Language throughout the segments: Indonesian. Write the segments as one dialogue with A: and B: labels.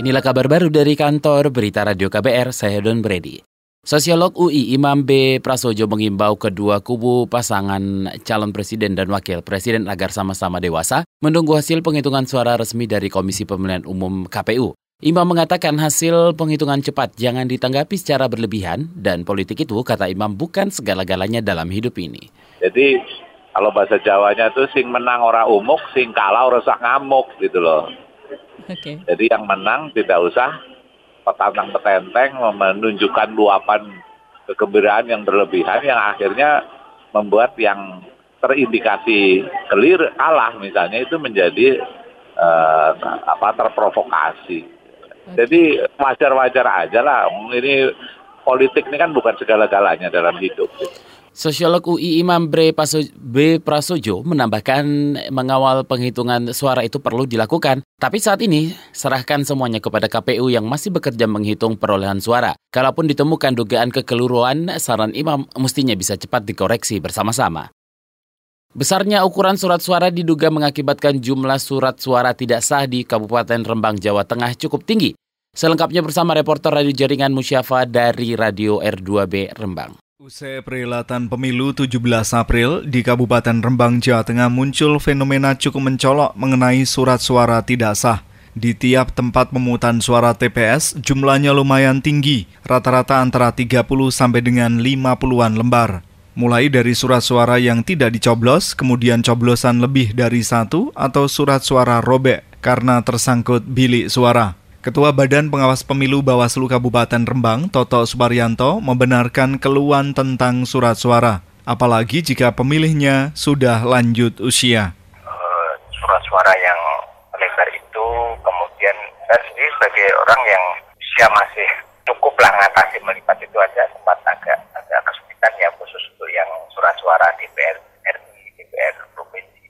A: Inilah kabar baru dari kantor Berita Radio KBR, saya Don Brady. Sosiolog UI Imam B. Prasojo mengimbau kedua kubu pasangan calon presiden dan wakil presiden agar sama-sama dewasa menunggu hasil penghitungan suara resmi dari Komisi Pemilihan Umum KPU. Imam mengatakan hasil penghitungan cepat jangan ditanggapi secara berlebihan dan politik itu, kata Imam, bukan segala-galanya dalam hidup ini.
B: Jadi kalau bahasa Jawanya itu sing menang orang umuk, sing kalah orang ngamuk gitu loh. Okay. Jadi yang menang tidak usah petantang petenteng menunjukkan luapan kegembiraan yang berlebihan yang akhirnya membuat yang terindikasi clear kalah misalnya itu menjadi uh, apa terprovokasi. Okay. Jadi wajar-wajar aja lah. Ini politik ini kan bukan segala-galanya dalam hidup.
A: Sosiolog UI Imam B. Prasojo menambahkan mengawal penghitungan suara itu perlu dilakukan. Tapi saat ini, serahkan semuanya kepada KPU yang masih bekerja menghitung perolehan suara. Kalaupun ditemukan dugaan kekeliruan, saran Imam mestinya bisa cepat dikoreksi bersama-sama. Besarnya ukuran surat suara diduga mengakibatkan jumlah surat suara tidak sah di Kabupaten Rembang, Jawa Tengah cukup tinggi. Selengkapnya bersama reporter Radio Jaringan Musyafa dari Radio R2B Rembang.
C: Usai perhelatan pemilu 17 April di Kabupaten Rembang, Jawa Tengah muncul fenomena cukup mencolok mengenai surat suara tidak sah. Di tiap tempat pemungutan suara TPS jumlahnya lumayan tinggi, rata-rata antara 30 sampai dengan 50-an lembar. Mulai dari surat suara yang tidak dicoblos, kemudian coblosan lebih dari satu atau surat suara robek karena tersangkut bilik suara. Ketua Badan Pengawas Pemilu Bawaslu Kabupaten Rembang, Toto Suparyanto, membenarkan keluhan tentang surat suara, apalagi jika pemilihnya sudah lanjut usia.
D: Uh, surat suara yang lebar itu kemudian saya sendiri sebagai orang yang usia masih cukup lah ngatasi melipat itu aja sempat agak agak kesulitan ya khusus untuk yang surat suara DPR RI, DPR provinsi.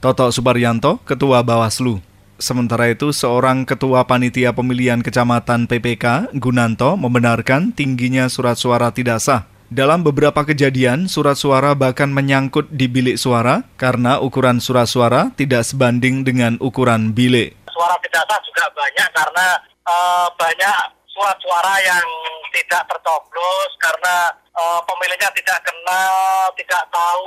C: Toto Suparyanto, Ketua Bawaslu. Sementara itu, seorang ketua panitia pemilihan kecamatan PPK, Gunanto, membenarkan tingginya surat suara tidak sah. Dalam beberapa kejadian, surat suara bahkan menyangkut di bilik suara karena ukuran surat suara tidak sebanding dengan ukuran bilik.
E: Suara tidak sah juga banyak karena uh, banyak surat suara yang tidak tercoblos karena uh, pemilihnya tidak kenal, tidak tahu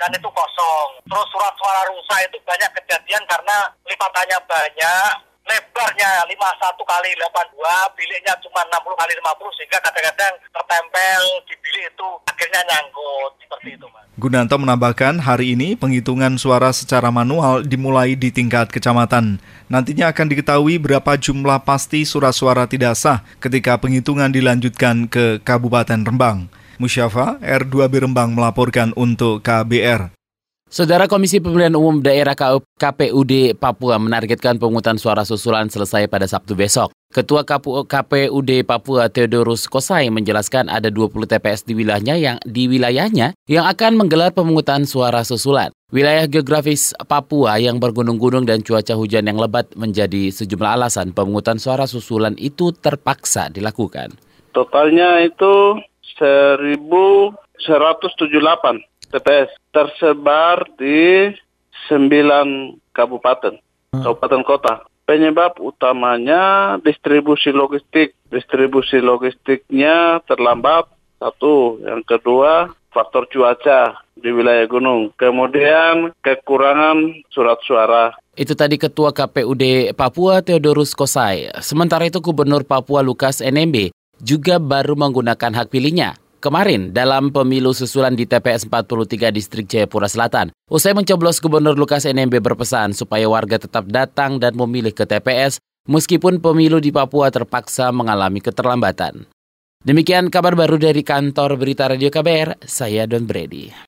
E: dan itu kosong. Terus surat suara rusak itu banyak kejadian karena lipatannya banyak, lebarnya 51 kali 82, biliknya cuma 60 kali 50 sehingga kadang-kadang tertempel di bilik itu akhirnya nyangkut seperti itu, Mas.
C: Gunanto menambahkan hari ini penghitungan suara secara manual dimulai di tingkat kecamatan. Nantinya akan diketahui berapa jumlah pasti surat suara tidak sah ketika penghitungan dilanjutkan ke Kabupaten Rembang. Musyafa, R2B Rembang melaporkan untuk KBR.
A: Saudara Komisi Pemilihan Umum Daerah KPUD Papua menargetkan pemungutan suara susulan selesai pada Sabtu besok. Ketua KPUD Papua Theodorus Kosai menjelaskan ada 20 TPS di wilayahnya yang di wilayahnya yang akan menggelar pemungutan suara susulan. Wilayah geografis Papua yang bergunung-gunung dan cuaca hujan yang lebat menjadi sejumlah alasan pemungutan suara susulan itu terpaksa dilakukan.
F: Totalnya itu 1178 TPS tersebar di 9 kabupaten, hmm. kabupaten kota. Penyebab utamanya distribusi logistik. Distribusi logistiknya terlambat, satu. Yang kedua, faktor cuaca di wilayah gunung. Kemudian kekurangan surat suara.
A: Itu tadi Ketua KPUD Papua Theodorus Kosai. Sementara itu Gubernur Papua Lukas NMB juga baru menggunakan hak pilihnya kemarin dalam pemilu susulan di TPS 43 Distrik Jayapura Selatan. Usai mencoblos Gubernur Lukas NMB berpesan supaya warga tetap datang dan memilih ke TPS meskipun pemilu di Papua terpaksa mengalami keterlambatan. Demikian kabar baru dari kantor Berita Radio KBR, saya Don Brady.